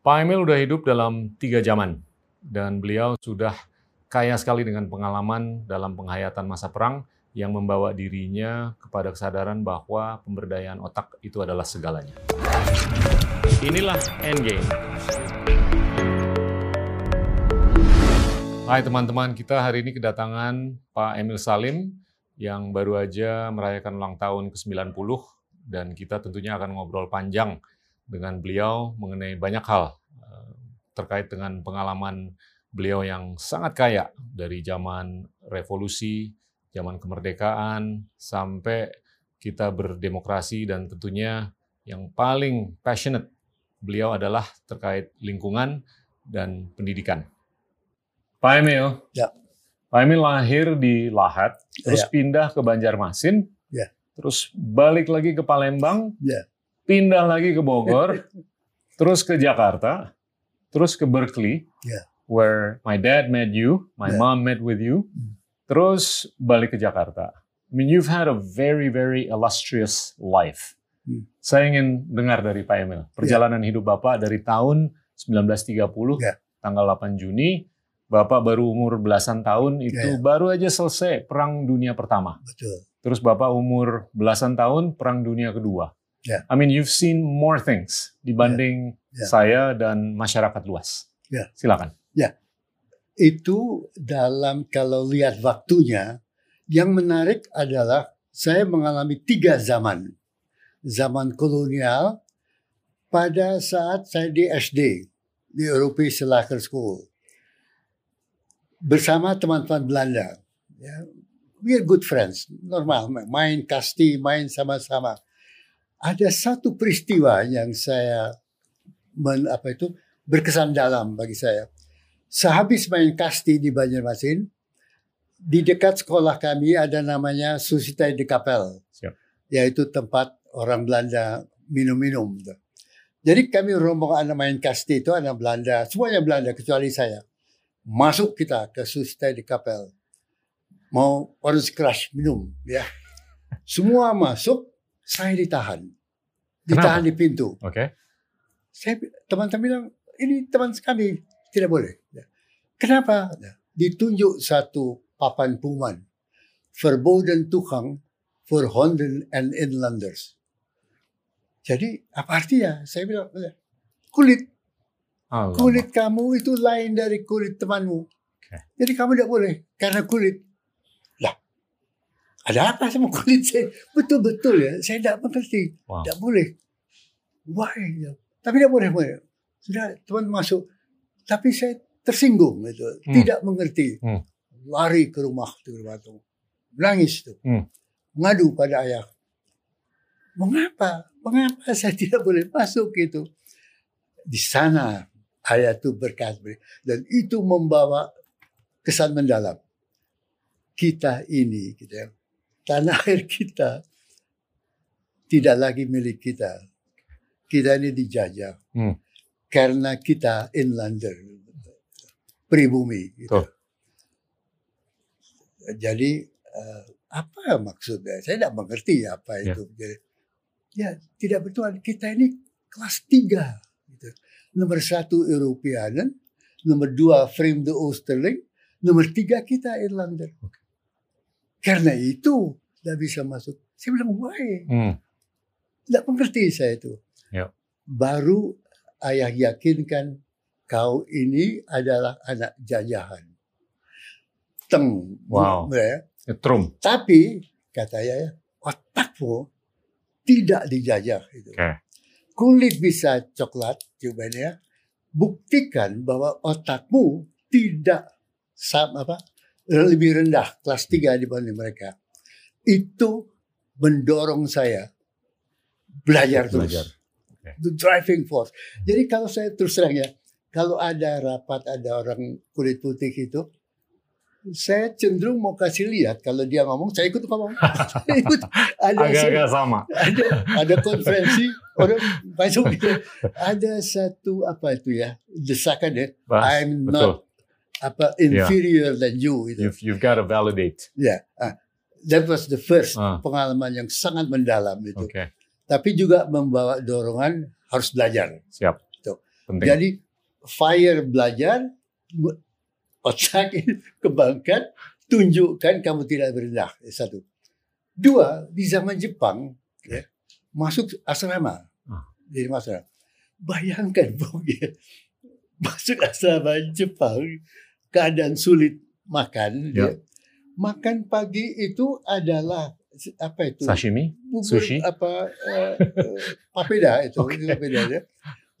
Pak Emil udah hidup dalam tiga zaman dan beliau sudah kaya sekali dengan pengalaman dalam penghayatan masa perang yang membawa dirinya kepada kesadaran bahwa pemberdayaan otak itu adalah segalanya. Inilah Endgame. Hai teman-teman, kita hari ini kedatangan Pak Emil Salim yang baru aja merayakan ulang tahun ke-90 dan kita tentunya akan ngobrol panjang dengan beliau mengenai banyak hal eh, terkait dengan pengalaman beliau yang sangat kaya dari zaman revolusi, zaman kemerdekaan, sampai kita berdemokrasi dan tentunya yang paling passionate beliau adalah terkait lingkungan dan pendidikan. Pak Emil. Ya. Pak Emil lahir di Lahat, terus Ya. pindah ke Banjarmasin, Ya. terus balik lagi ke Palembang, Ya. Pindah lagi ke Bogor, terus ke Jakarta, terus ke Berkeley, Ya. where my dad met you, my Ya. mom met with you, Hmm. terus balik ke Jakarta. I mean, you've had a very, very illustrious life. Hmm. Saya ingin dengar dari Pak Emil, perjalanan hidup Bapak dari tahun 1930, Ya. tanggal 8 Juni, Bapak baru umur belasan tahun, itu Ya, ya. baru aja selesai Perang Dunia Pertama. Betul. Terus Bapak umur belasan tahun, Perang Dunia Kedua. Ya. I mean, you've seen more things dibanding Ya. saya dan masyarakat luas. Ya. Silakan. Itu dalam kalau lihat waktunya, yang menarik adalah saya mengalami tiga zaman. Zaman kolonial pada saat saya di SD, di European Slacker School. Bersama teman-teman Belanda. Ya, we are good friends, normal, main kasti, main sama-sama. Ada satu peristiwa yang saya men, apa itu berkesan dalam bagi saya. Sehabis main kasti di Banjarmasin, di dekat sekolah kami ada namanya Susitay de Kapel, Siap. yaitu tempat orang Belanda minum-minum. Jadi kami rombongan anak main kasti itu anak Belanda, semuanya Belanda kecuali saya. Masuk kita ke Susitay de Kapel, mau orange crush minum, ya. Semua masuk, saya ditahan, ditahan di pintu Oke. saya teman-teman bilang ini teman kami tidak boleh. Ya. Kenapa? Ya. Ditunjuk satu papan pengumuman verboden toegang voor Honden and inlanders. Jadi apa artinya? Saya bilang ya, kulit Alamak. kulit kamu itu lain dari kulit temanmu. Oke. Jadi kamu tidak boleh karena kulit. Ada apa sama kulit saya? Betul-betul ya, saya tidak mengerti. Wow. Tidak boleh. Why? Tapi tidak boleh. boleh. Sudah teman masuk. Tapi saya tersinggung itu. Hmm. Tidak mengerti. Hmm. Lari ke rumah ke rumah itu. Nangis itu. Hmm. Ngadu pada ayah. Mengapa? Mengapa saya tidak boleh masuk itu? Di sana ayah itu berkata dan itu membawa kesan mendalam. Kita ini, gitu ya, tanah air kita tidak lagi milik kita. Kita ini dijajah Hmm. karena kita inlander, pribumi. Gitu. Betul. Jadi eh, apa maksudnya? Saya tidak mengerti apa Ya. itu. Jadi, ya tidak betul. Kita ini kelas tiga. Gitu. Nomor satu Europeanen, nomor dua Vreemde Oosterling, nomor tiga kita Irlander. Karena itu tidak bisa masuk. Saya bilang, why? Hmm. Tidak mengerti saya itu. Ya. Baru ayah yakinkan kau ini adalah anak jajahan. Teng. Wow. Ya. Nyetrum. Tapi kata ayah, otakmu tidak dijajah. Itu. Oke. Kulit bisa coklat, coba ya. Buktikan bahwa otakmu tidak sama apa lebih rendah kelas 3 dibanding mereka. Itu mendorong saya belajar terus. Belajar. Oke. The driving force. Jadi kalau saya terus terang ya, kalau ada rapat ada orang kulit putih itu, saya cenderung mau kasih lihat kalau dia ngomong, saya ikut ngomong. Saya ikut. Ada Agak-agak sama. ada ada konferensi orang masuk gitu. ada satu apa itu ya desakan ya Bas, I'm betul. not apa inferior than you itu You've, you've got to validate. ya ah, that was the first Ah. pengalaman yang sangat mendalam itu Oke. tapi juga membawa dorongan harus belajar Siap. Penting. Jadi fire belajar, otak kembangkan, tunjukkan kamu tidak berendah. Satu. Dua, di zaman Jepang, ya, masuk asrama. Ah. Jadi asrama. Bayangkan, Bung, ya, masuk asrama Jepang, keadaan sulit makan. Ya. Ya. Makan pagi itu adalah apa itu? Sashimi, bubur Sushi? apa eh, papeda itu itu papeda ya.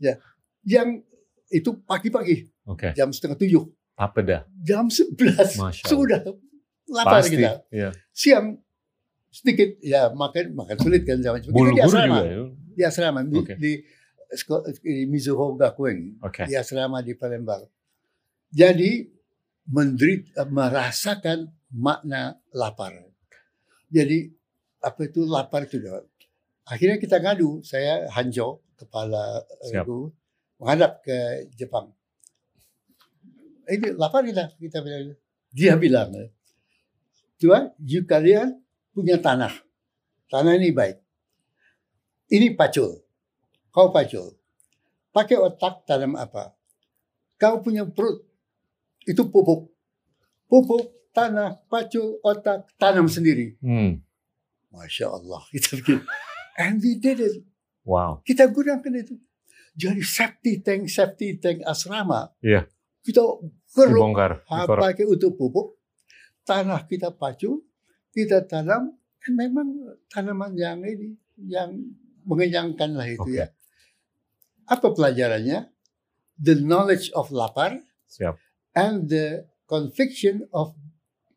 ya yang itu pagi-pagi oke. jam setengah tujuh Papeda. jam sebelas sudah lapar Pasti. kita Ya. siang sedikit ya makan makan sulit kan zaman itu di Bulgur asrama juga ya. di asrama di, Oke. di, di Mizuho Gakuen Oke. di asrama di Palembang jadi menderita merasakan makna lapar. Jadi apa itu lapar itu dah. akhirnya kita ngadu saya Hanjo kepala eh, itu menghadap ke Jepang. Ini lapar kita kita bilang. Dia bilang Tuan, you kalian punya tanah. Tanah ini baik. Ini pacul. Kau pacul. Pakai otak tanam apa? Kau punya perut. Itu pupuk. Pupuk tanah pacul otak tanam sendiri Hmm. masya Allah kita bikin and we did it Wow. kita gunakan itu jadi safety tank safety tank asrama Iya. kita keruk pakai untuk pupuk tanah kita pacu kita tanam dan memang tanaman yang ini yang mengenyangkan lah itu Oke. ya apa pelajarannya the knowledge of lapar Siap. and the conviction of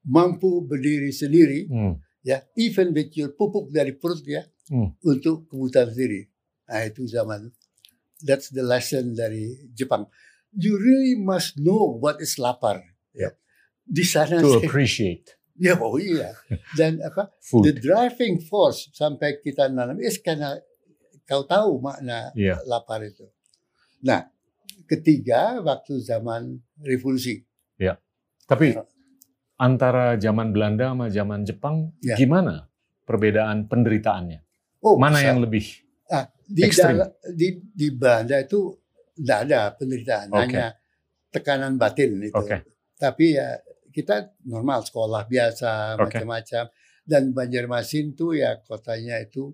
mampu berdiri sendiri Hmm. ya even with your pupuk dari perut ya Hmm. untuk kebutuhan sendiri. Nah itu zaman that's the lesson dari Jepang. You really must know what is lapar ya. Di sana To appreciate. Ya oh iya. Dan apa food. the driving force sampai kita nanam is karena kau tahu makna Iya. lapar itu. Nah ketiga waktu zaman revolusi. Tapi antara zaman Belanda sama zaman Jepang Ya. gimana perbedaan penderitaannya? oh Mana yang lebih? Ah, di, ekstrim? di di Belanda itu tidak ada penderitaan, Oke. hanya tekanan batin itu. Oke. Tapi ya kita normal sekolah biasa Oke. macam-macam dan Banjarmasin tuh ya kotanya itu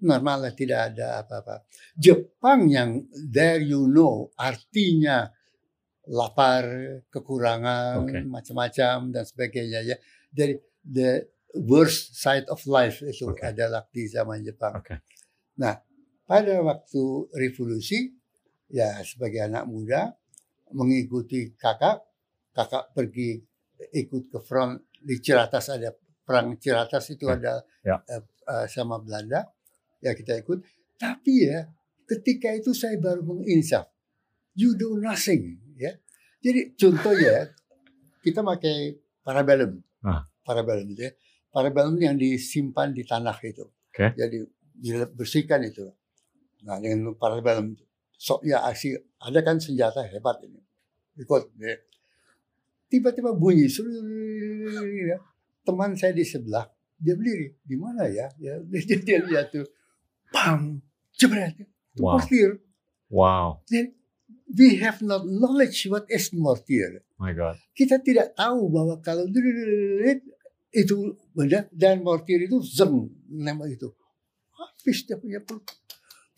normal lah tidak ada apa-apa. Jepang yang there you know artinya lapar, kekurangan, Oke. macam-macam dan sebagainya ya. Dari the worst side of life itu Oke. adalah di zaman Jepang. Oke. Nah, pada waktu revolusi, ya sebagai anak muda mengikuti kakak, kakak pergi ikut ke front di Ciratas ada perang Ciratas itu Ya. ada Ya. eh, eh, sama Belanda, ya kita ikut. Tapi ya ketika itu saya baru menginsaf, you do nothing, ya. Jadi contohnya kita pakai parabellum, Ah. parabellum itu ya, parabellum yang disimpan di tanah itu. Oke. Jadi dibersihkan itu. Nah dengan parabellum sok ya aksi ada kan senjata hebat ini. Ikut. ya. Tiba-tiba bunyi. ya. Teman saya di sebelah dia berdiri. Di mana ya? Ya dia, dia lihat tuh. Pam. Jebret. Wow. mortir. Wow. We have not knowledge what is mortir. My God. Kita tidak tahu bahwa kalau itu benda dan mortir itu zeng nama itu habis dia punya perut.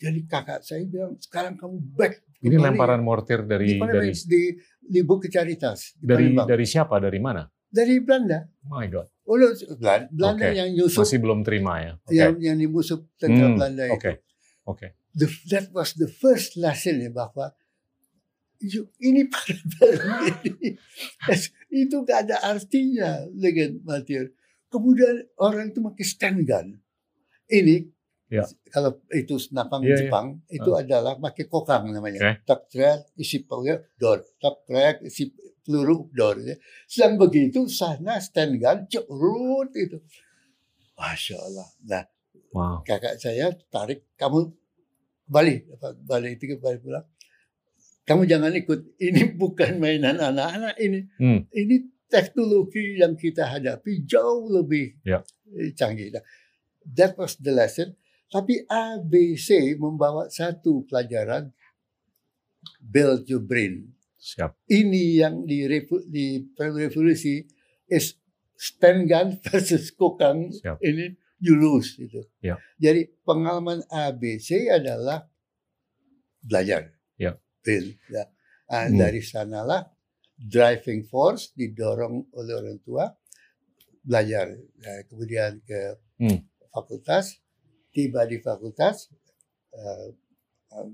Jadi kakak saya bilang sekarang kamu back. Ini kembali." lemparan mortir dari dari di di Bukit Caritas di dari Palembang. dari siapa? Dari mana? dari Belanda. My God. Oh, lo- Belanda, Oke. yang nyusup Masih belum terima ya. Oke. yang yang dimusuh tentara Hmm, Belanda itu. Oke. Oke. The- that was the first lesson ya bahwa ini parabellum ini itu gak ada artinya dengan material. Kemudian orang itu pakai stand gun. Ini Ya. kalau itu senapang Iya, iya. Jepang itu adalah pakai kokang namanya. Tak trek isi peluru dor, tak trek isi peluru dor. Ya. Sedang begitu sana stand gun cerut itu. Masya Allah. Nah Wow. kakak saya tarik kamu balik balik itu balik pulang kamu jangan ikut ini bukan mainan anak-anak ini Hmm. ini teknologi yang kita hadapi jauh lebih Ya. eh, canggih Nah, that was the lesson tapi ABC membawa satu pelajaran build your brain. Siap. Ini yang di, di revolusi is stand gun versus kokang Siap. ini you lose itu. Ya. Jadi pengalaman ABC adalah belajar. Ya. Brain. Ya. Ah, Hmm. Dari sanalah driving force didorong oleh orang tua belajar. Ya, kemudian ke Hmm. fakultas, tiba di fakultas, uh, uh,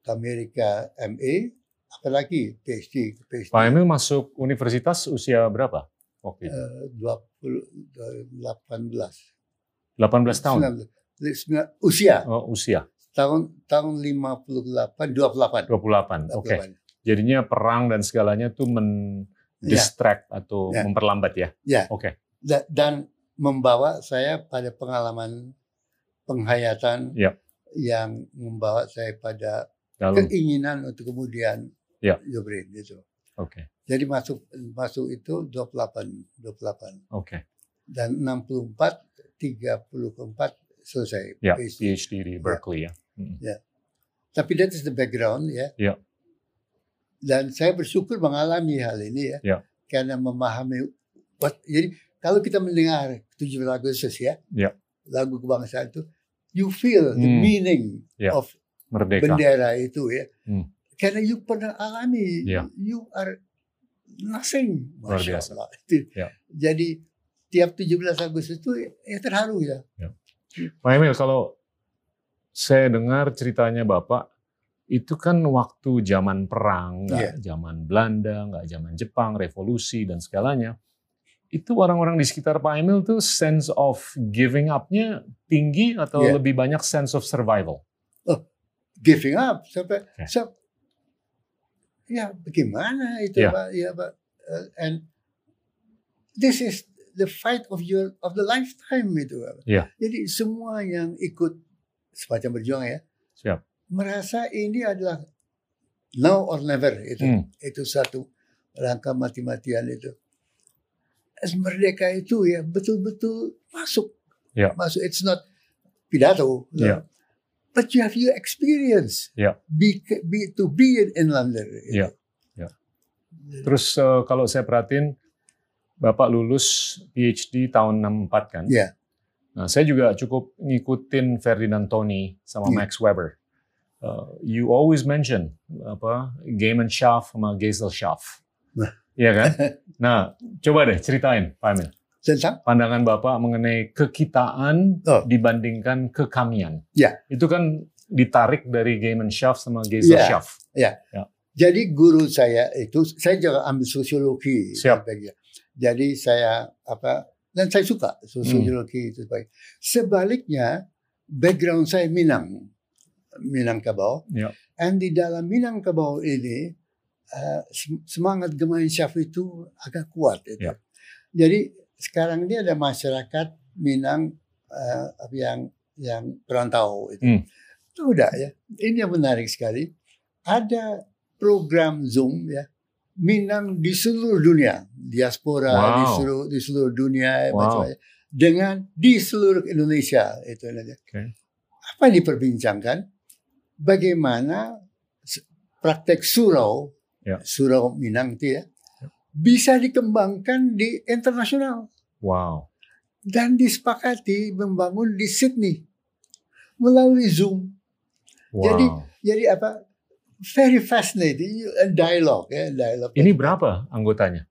ke Amerika MA, apalagi PhD, PhD Pak Emil masuk universitas usia berapa itu? eh, 20, eh, 18. 18 tahun. 19, sembilan- usia Oh, usia tahun tahun 58 28 28. Oke. 28. Jadinya perang dan segalanya tuh men Ya, distract atau Ya. memperlambat ya. ya. Oke. Da- dan membawa saya pada pengalaman penghayatan Ya. yang membawa saya pada Lalu keinginan untuk kemudian Ya. Jobrin gitu. oke. Jadi masuk masuk itu 28 28 Oke. dan 64 34 selesai Ya, PhD. PhD di Berkeley ya. Mm. Tapi that is the background ya. Ya. Dan saya bersyukur mengalami hal ini ya. Ya. Karena memahami what, jadi kalau kita mendengar 17 Agustus ya, Ya. lagu kebangsaan itu you feel the Hmm. meaning Ya. of Merdeka. bendera itu ya. Hmm. Karena you pernah alami, Ya. you are nothing. Luar biasa. Allah. Ya. Jadi tiap 17 Agustus itu ya terharu ya. Pak Emil, kalau saya dengar ceritanya Bapak, itu kan waktu zaman perang, nggak zaman Belanda, nggak zaman Jepang, revolusi dan segalanya. Itu orang-orang di sekitar Pak Emil tuh sense of giving up-nya tinggi atau Iya. lebih banyak sense of survival? Giving up sampai Oke. sa- ya bagaimana itu Ya. Pak ya Pak Uh, and this is the fight of your of the lifetime itu Pak. Ya. Jadi semua yang ikut semacam berjuang ya Siap. merasa ini adalah now or never itu Hmm. itu satu rangka mati-matian itu. As merdeka itu ya betul-betul masuk. Ya. Masuk it's not pidato. no. Ya. But you have your experience. Ya. Be, be to be an inlander. gitu. Ya. Ya. Terus eh, kalau saya perhatiin, Bapak lulus PhD tahun 64 kan? Ya. Nah, saya juga cukup ngikutin Ferdinand Tony sama Iya. Max Weber. Uh, you always mention apa Gemeinschaft sama Gesellschaft. Nah. Iya kan? Nah, coba deh ceritain, Pak Emil. Tentang Pandangan Bapak mengenai kekitaan Oh. dibandingkan kekamian. Ya. Itu kan ditarik dari Gemeinschaft sama Gesellschaft. Jadi guru saya itu saya juga ambil sosiologi. Siap. Jadi saya apa dan saya suka sosiologi itu baik. Sebaliknya background saya Minang, Minangkabau. Ya. And di dalam Minangkabau ini sem- semangat Gemeinschaft itu agak kuat itu. Ya. Jadi sekarang ini ada masyarakat Minang eh, yang yang perantau itu. Hmm. Itu udah ya. Ini yang menarik sekali. Ada program Zoom ya. Minang di seluruh dunia, diaspora di Wow. seluruh di seluruh dunia Wow. macam-macam. dengan di seluruh Indonesia itu aja. Oke. Apa yang diperbincangkan? Bagaimana praktek surau, Ya. surau Minang itu ya, bisa dikembangkan di internasional Wow. dan disepakati membangun di Sydney melalui Zoom. Wow. Jadi, Jadi apa? Very fascinating dialogue ya, dialogue. ini berapa anggotanya?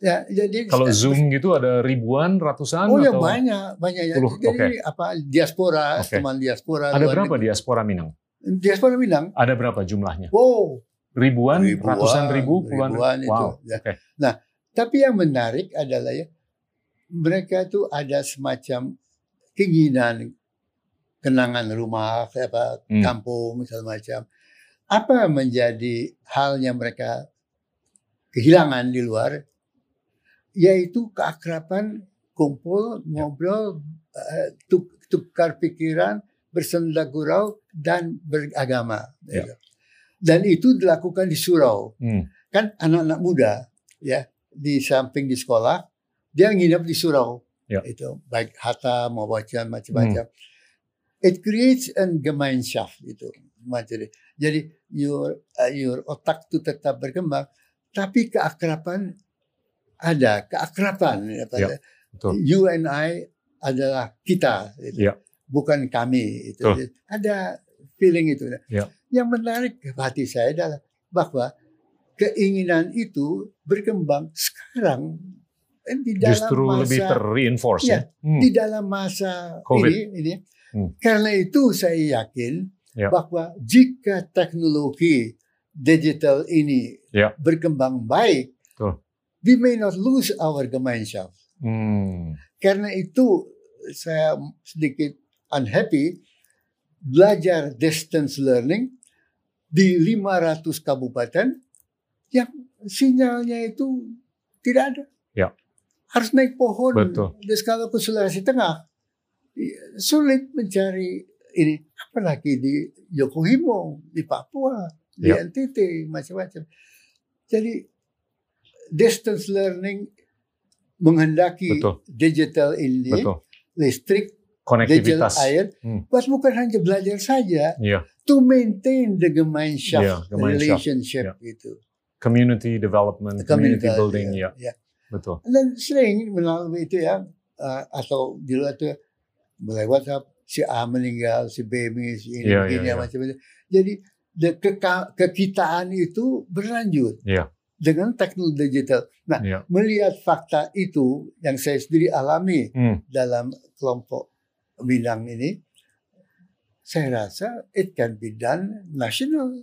Ya, jadi Kalau Zoom gitu ada ribuan, ratusan Oh ya atau banyak, banyak ya. Puluh, Jadi apa diaspora, Oke. teman diaspora. ada berapa negeri. diaspora Minang? Diaspora Minang. Ada berapa jumlahnya? Wow, Ribuan, Ribuan, ratusan ribu, puluhan ribuan itu, Wow. ya. Oke. Tapi yang menarik adalah ya mereka itu ada semacam keinginan kenangan rumah, apa Hmm. kampung segala macam. Apa menjadi hal yang mereka kehilangan di luar, yaitu keakraban, kumpul, ngobrol, eh, tuk- tukar pikiran, bersenda gurau dan beragama. Ya. Dan itu dilakukan di surau Hmm. kan anak-anak muda ya di samping di sekolah dia nginep di surau Ya. itu baik hatta mau baca macam-macam it creates an Gemeinschaft itu Jadi your uh, your otak itu tetap berkembang, tapi keakraban ada keakraban ya. Ya, betul. You and I adalah kita, gitu. Ya. bukan kami. Itu Betul. ada feeling itu. Ya. Yang menarik hati saya adalah bahwa keinginan itu berkembang sekarang eh, di dalam Justru masa lebih ter-reinforce ya. Iya, Hmm. di dalam masa Covid. ini, ini. Hmm. Karena itu saya yakin Ya. bahwa jika teknologi digital ini Ya. berkembang baik, Betul. we may not lose our Gemeinschaft. Hmm. Karena itu saya sedikit unhappy belajar distance learning di 500 kabupaten yang sinyalnya itu tidak ada. Ya. Harus naik pohon. Betul. Dan kalau ke Sulawesi Tengah sulit mencari ini apalagi di Yokohama, di Papua, di Ya. NTT macam-macam. Jadi distance learning menghendaki Betul. digital ini Betul. listrik digital air Hmm. but bukan hanya belajar saja Iya. to maintain the Gemeinschaft Iya, Gemeinschaft. relationship itu Community development, community Community, building, ya, ya. ya. Betul. dan sering melalui itu ya uh, atau di luar itu mulai WhatsApp si A meninggal si B ini si ini Iya, begini iya, iya. macam itu jadi the keka- kekitaan itu berlanjut Iya. dengan teknologi digital nah Iya. melihat fakta itu yang saya sendiri alami Hmm. dalam kelompok Minang ini, saya rasa it can be done national.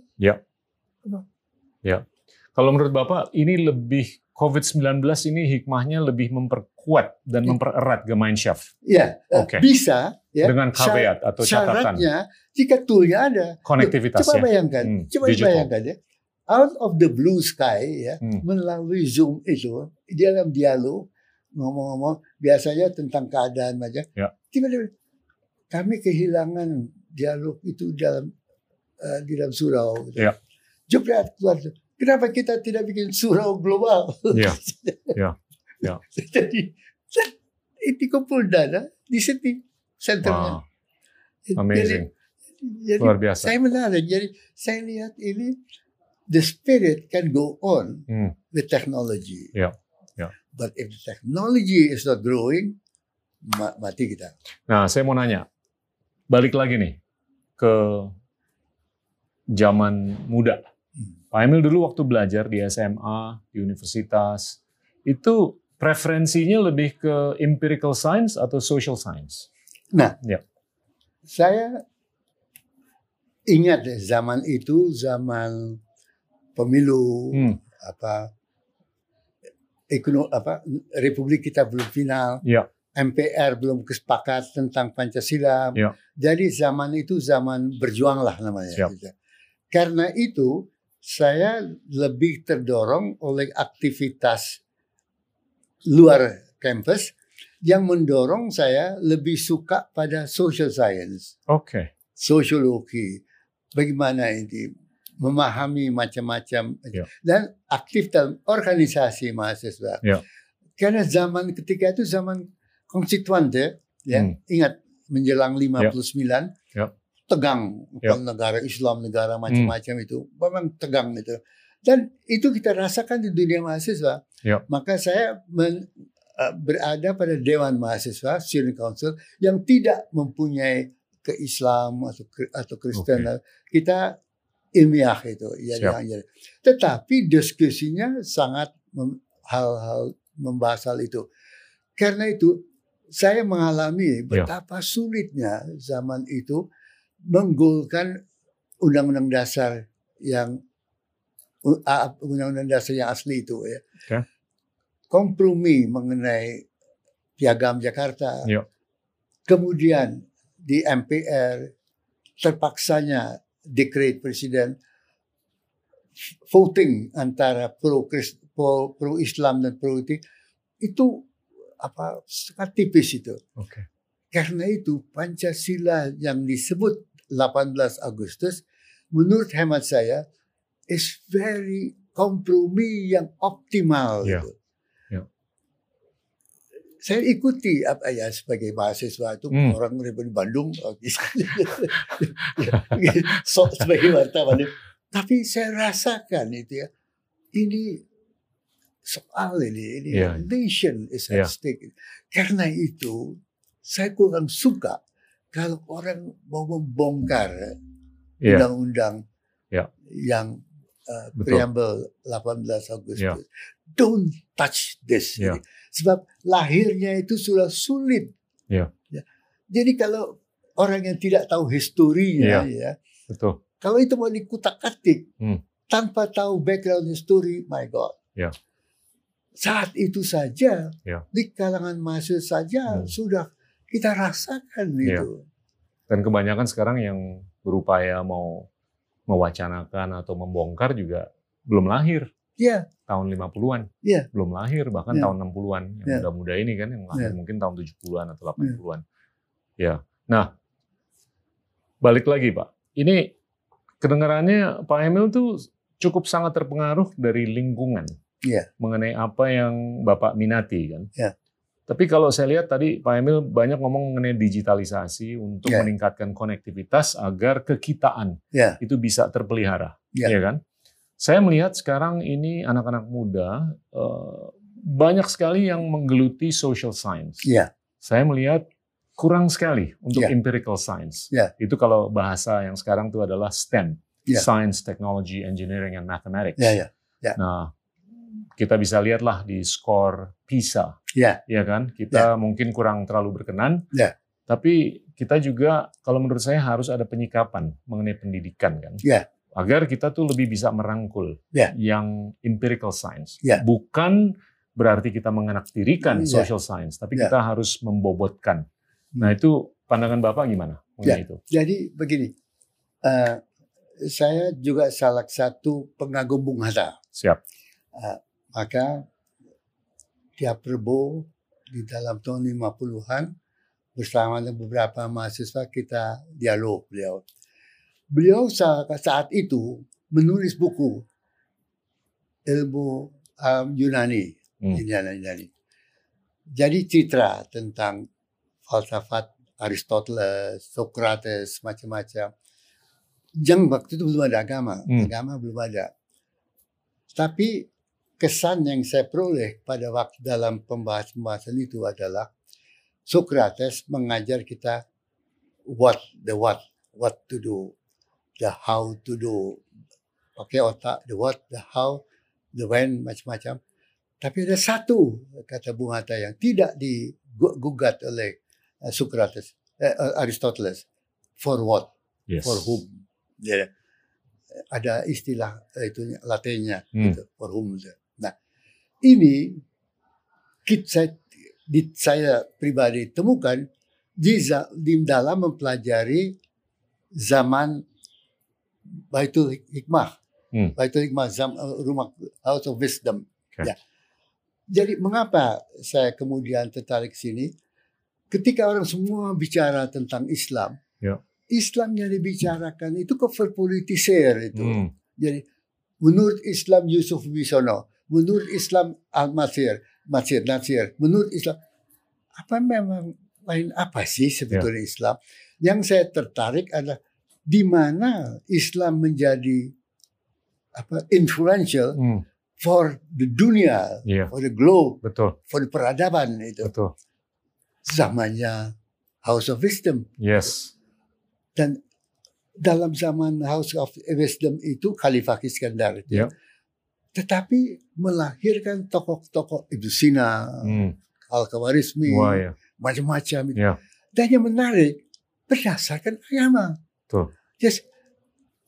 Kalau menurut Bapak, ini lebih COVID-19 ini hikmahnya lebih memperkuat dan Ya. mempererat Gemeinschaft Ya, eh, Oke. bisa. Ya. dengan caveat atau catatan Syaratnya, jika toolnya ada. konektivitas Coba ya. bayangkan, Hmm, coba digital. bayangkan ya. Out of the blue sky ya, Hmm. melalui Zoom itu, di dalam dialog, ngomong-ngomong, biasanya tentang keadaan aja. Ya. Tiba-tiba, kami kehilangan dialog itu dalam eh, di dalam surau. gitu. Ya. Jepret keluar. Kenapa kita tidak bikin surau global? Iya. Ya. Ya. Jadi, ini kumpul dana di sini senternya. Wow, amazing. Jadi, jadi Luar biasa. saya menarik. Jadi saya lihat ini the spirit can go on Hmm. with technology. Ya, ya. But if the technology is not growing, ma- mati kita. Nah, saya mau nanya, balik lagi nih ke zaman muda. Hmm. Pak Emil dulu waktu belajar di SMA, di universitas, itu preferensinya lebih ke empirical science atau social science? Saya ingat deh, zaman itu zaman pemilu Hmm, apa ekono apa Republik kita belum final. Ya. MPR belum kesepakat tentang Pancasila. Ya. Jadi zaman itu zaman berjuang lah namanya. Gitu. Karena itu saya lebih terdorong oleh aktivitas luar kampus yang mendorong saya lebih suka pada social science, Oke. sosiologi, bagaimana ini memahami macam-macam Ya. dan aktif dalam organisasi mahasiswa. Ya. Karena zaman ketika itu zaman konstituante, ya, Hmm. ingat menjelang 59 Ya. tegang Ya. Kalau negara Islam negara macam-macam itu memang tegang itu dan itu kita rasakan di dunia mahasiswa Ya. maka saya men- eh, berada pada dewan mahasiswa student council yang tidak mempunyai ke Islam atau atau Kristen. Kita ilmiah itu ya tetapi diskusinya sangat mem- hal-hal membahas hal itu. Karena itu saya mengalami Ya. betapa sulitnya zaman itu menggolkan undang-undang dasar yang undang-undang dasar yang asli itu ya. Oke. Kompromi mengenai piagam Jakarta. Ya. Kemudian di MPR terpaksanya dekret presiden voting antara pro pro, pro Islam dan pro itu itu apa sangat tipis itu. Oke. Karena itu Pancasila yang disebut 18 Agustus menurut hemat saya is very kompromi yang optimal Ya. itu. Ya. saya ikuti apa ya sebagai mahasiswa itu Hmm. orang dari Bandung so, sebagai wartawan tapi saya rasakan itu ya ini soal ini ini Iya. nation is at stake karena itu saya kurang suka kalau orang mau membongkar Iya. undang-undang Iya. yang uh, Betul. preamble 18 Agustus. Iya. Don't touch this. Iya. Sebab lahirnya itu sudah sulit. Iya. Ya. Jadi kalau orang yang tidak tahu historinya ya, Betul. kalau itu mau dikutak-atik Hmm. tanpa tahu background history, my God. Iya. Saat itu saja Iya. di kalangan mahasiswa saja Hmm. sudah kita rasakan Iya. itu. Dan kebanyakan sekarang yang berupaya mau mewacanakan atau membongkar juga belum lahir Ya, tahun 50-an. Iya. Belum lahir bahkan Iya. tahun 60-an. Yang Iya. muda-muda ini kan yang lahir Iya. mungkin tahun 70-an atau 80-an. Ya. Nah, balik lagi, Pak. Ini kedengarannya Pak Emil tuh cukup sangat terpengaruh dari lingkungan. Iya. Mengenai apa yang Bapak minati kan. Iya. Tapi kalau saya lihat tadi Pak Emil banyak ngomong mengenai digitalisasi untuk Iya. meningkatkan konektivitas agar kekitaan Iya. itu bisa terpelihara, Iya. ya kan? Saya melihat sekarang ini anak-anak muda eh, banyak sekali yang menggeluti social science. Iya. Saya melihat kurang sekali untuk Iya. empirical science. Iya. Itu kalau bahasa yang sekarang itu adalah STEM, Iya. science, technology, engineering, and mathematics. Ya, ya. Nah, kita bisa lihatlah di skor PISA, Ya. ya kan? Kita mungkin kurang terlalu berkenan. Ya. Tapi kita juga, kalau menurut saya harus ada penyikapan mengenai pendidikan kan. Ya. Agar kita tuh lebih bisa merangkul Ya. yang empirical science. Ya. Bukan berarti kita mengenaktirikan Ya. social science, tapi Ya. kita harus membobotkan. Hmm. Nah itu pandangan Bapak gimana mengenai itu? Jadi begini, eh, saya juga salah satu pengagum Bung Hatta. Siap. Maka tiap Rebo di dalam tahun 50-an bersama dengan beberapa mahasiswa kita dialog beliau. Beliau saat, saat itu menulis buku ilmu um, Yunani, Hmm. Yunani, Yunani. Jadi citra tentang falsafat Aristoteles, Socrates, macam-macam. Yang waktu itu belum ada agama, Hmm. agama belum ada. Tapi kesan yang saya peroleh pada waktu dalam pembahasan-pembahasan itu adalah Socrates mengajar kita what the what, what to do, the how to do, pakai otak, the what, the how, the when, macam-macam. Tapi ada satu kata Bung Hatta yang tidak digugat oleh eh, Socrates, eh, Aristoteles, for what, Yes. for whom. Ya, ada istilah eh, itu latinnya Hmm. gitu, for whom. Nah, ini kit saya, di, saya pribadi temukan di, di dalam mempelajari zaman Baitul Hikmah. Hmm. Baitul Hikmah, zam, eh, rumah House of Wisdom. Oke. Ya. Jadi mengapa saya kemudian tertarik sini? Ketika orang semua bicara tentang Islam, Ya. Islam yang dibicarakan itu kok verpolitisir itu. Hmm. Jadi menurut Islam Yusuf Wisono, menurut Islam Al Masir, Masir Nasir, menurut Islam apa memang lain apa sih sebetulnya Islam? Yang saya tertarik adalah di mana Islam menjadi apa influential Hmm. for the dunia, Iya, for the globe, betul, for the peradaban itu. betul. Zamannya House of Wisdom Yes. dan dalam zaman House of Wisdom itu Khalifah Iskandar itu. Ya. Tetapi melahirkan tokoh-tokoh Ibnu Sina, Hmm. Al-Khawarizmi, ya. macam-macam. Ya. Dan yang menarik berdasarkan agama. Betul. Just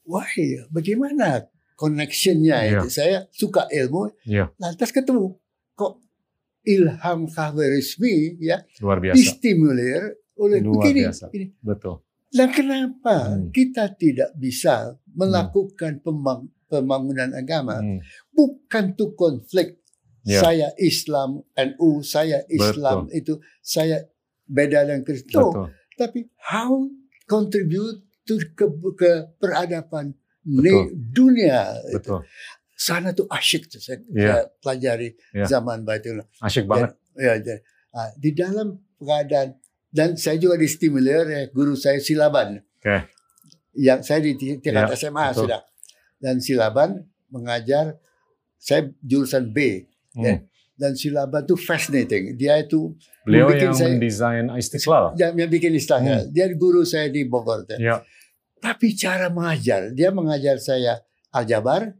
why? Bagaimana connectionnya Ya. itu? Saya suka ilmu, Ya. lantas ketemu kok Ilham Khawarizmi ya Luar biasa. distimulir oleh Luar begini. biasa. ini. Betul. Dan kenapa Hmm. kita tidak bisa melakukan pembang- pembangunan agama? Hmm. Bukan tuh konflik. Ya. Saya Islam, NU, saya Islam itu, saya beda dengan Kristen. No, Betul. tapi how contribute to ke, ke peradaban Betul. dunia. Betul. Sana tuh asyik tuh saya, Ya. saya pelajari Ya. zaman Baitullah. Asyik banget. Ya, ya. Ah, di dalam keadaan dan saya juga distimulir ya guru saya Silaban. Oke. Yang saya di ti- tingkat Ya, SMA betul. sudah. Dan Silaban mengajar saya jurusan B. Hmm. Ya. Dan Silaban itu fascinating. Dia itu Beliau yang saya- mendesain Istiqlal. yang, yang bikin istilah. Dia guru saya di Bogor. ya. Ya. Tapi cara mengajar, dia mengajar saya aljabar,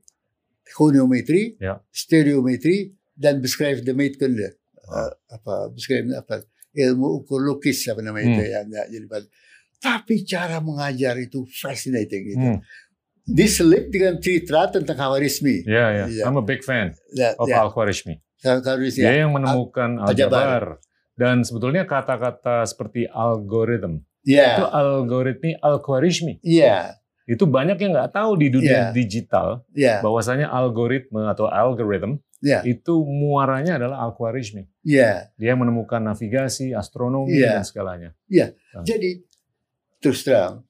goniometri, Ya. stereometri, dan beschrijfdemeetkunde. Uh, apa beschrijven apa ilmu ukur lukis apa namanya Hmm. itu ya, ya, jadi tapi cara mengajar itu fascinating gitu. Hmm. Diselip dengan cerita tentang Khawarizmi. Ya, ya. Ya. I'm a big fan Ya, of ya, Al-Khwarizmi. Khawarizmi. Dia yang menemukan Aljabar. Dan sebetulnya kata-kata seperti algorithm itu Ya, algoritmi Al-Khwarizmi. ya, Itu banyak yang nggak tahu di dunia Ya. digital ya, bahwasanya algoritma atau algorithm ya, itu muaranya adalah Al-Khwarizmi. ya. Dia menemukan navigasi, astronomi Ya. dan segalanya. Jadi terus terang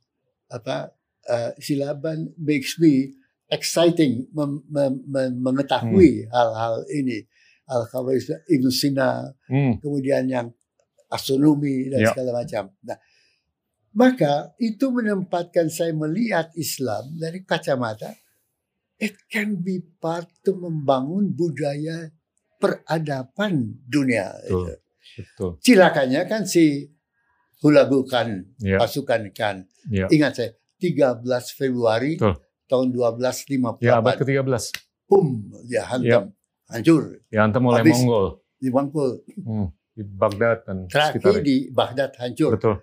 apa uh, silaban makes me exciting mem- mem- mem- mengetahui hal-hal ini al khawarizmi Ibnu Sina Hmm. kemudian yang astronomi dan Ya. segala macam. Nah, maka itu menempatkan saya melihat Islam dari kacamata it can be part to membangun budaya peradaban dunia. Betul. Itu. Betul. Kan si hulagukan Ya. pasukan kan. Ya. Ingat saya 13 Februari Betul. tahun 1258. Ya abad ke-13. Pum, dia hantam. Hancur. Dihantam oleh Habis. Mongol. Dibangkul. Hmm. Di Baghdad dan Terakhir di Baghdad hancur. Betul.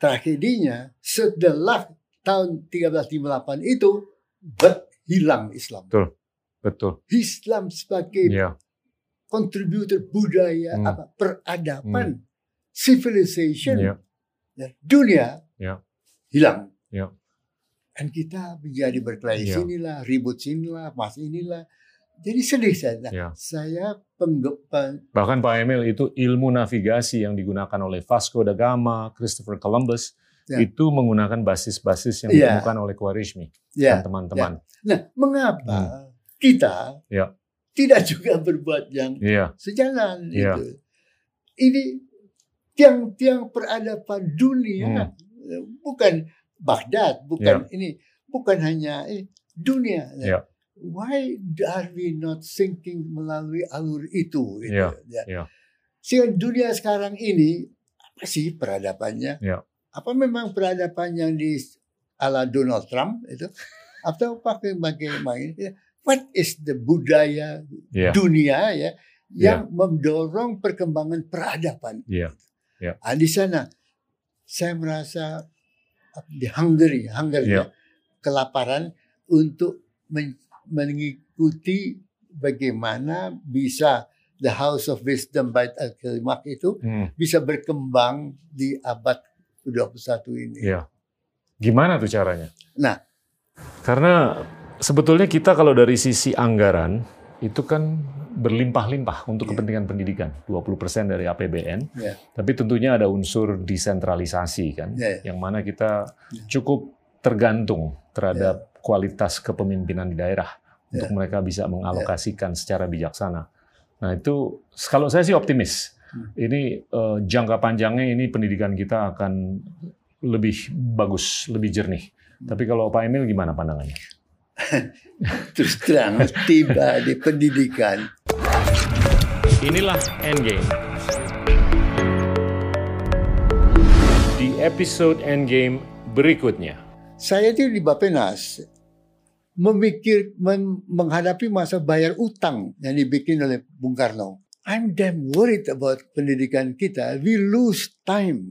Tragedinya setelah tahun 1358 itu bet hilang Islam. Betul. Islam sebagai Ya. kontributor budaya Hmm. apa peradaban civilization Ya. ya, dunia Ya. hilang. Ya. Dan kita menjadi berkelahi Ya. sinilah, ribut sinilah, mas inilah. Jadi sedih saya. Nah, Ya. Saya pengge- pen- Bahkan Pak Emil itu ilmu navigasi yang digunakan oleh Vasco da Gama, Christopher Columbus Ya. itu menggunakan basis-basis yang Ya. ditemukan oleh Khwarizmi ya. dan teman-teman. Nah, mengapa kita Hmm. Ya. tidak juga berbuat yang Iya, sejalan Ya. itu? Ini tiang-tiang peradaban dunia, bukan Baghdad, bukan ini, bukan hanya ini, dunia. Ya. Why are we not thinking melalui alur itu? gitu, Ya, ya. ya. Sehingga dunia sekarang ini apa sih peradabannya? Ya. Apa memang peradaban yang di ala Donald Trump itu? Atau pakai bagaimana? Ya. What is the budaya iya, dunia ya yang mendorong perkembangan peradaban? iya, Ya. Ah, di sana saya merasa di Hungary, Hungary Ya. kelaparan untuk men- mengikuti bagaimana bisa the House of Wisdom by Al-Kalimah itu Hmm, bisa berkembang di abad ke-21 ini. iya. Gimana tuh caranya? Nah. karena sebetulnya kita kalau dari sisi anggaran itu kan berlimpah-limpah untuk Iya. kepentingan pendidikan, 20% dari APBN. Ya. Tapi tentunya ada unsur desentralisasi kan, Ya, ya. yang mana kita Ya. cukup tergantung terhadap kualitas kepemimpinan di daerah untuk mereka bisa mengalokasikan secara bijaksana. Nah itu kalau saya sih optimis. Hmm. Ini eh, jangka panjangnya ini pendidikan kita akan lebih bagus, lebih jernih. Hmm. Tapi kalau Pak Emil gimana pandangannya? Terus terang tiba di pendidikan Inilah Endgame. Di episode Endgame berikutnya. saya itu di Bapenas memikir men- menghadapi masa bayar utang yang dibikin oleh Bung Karno. I'm damn worried about pendidikan kita. We lose time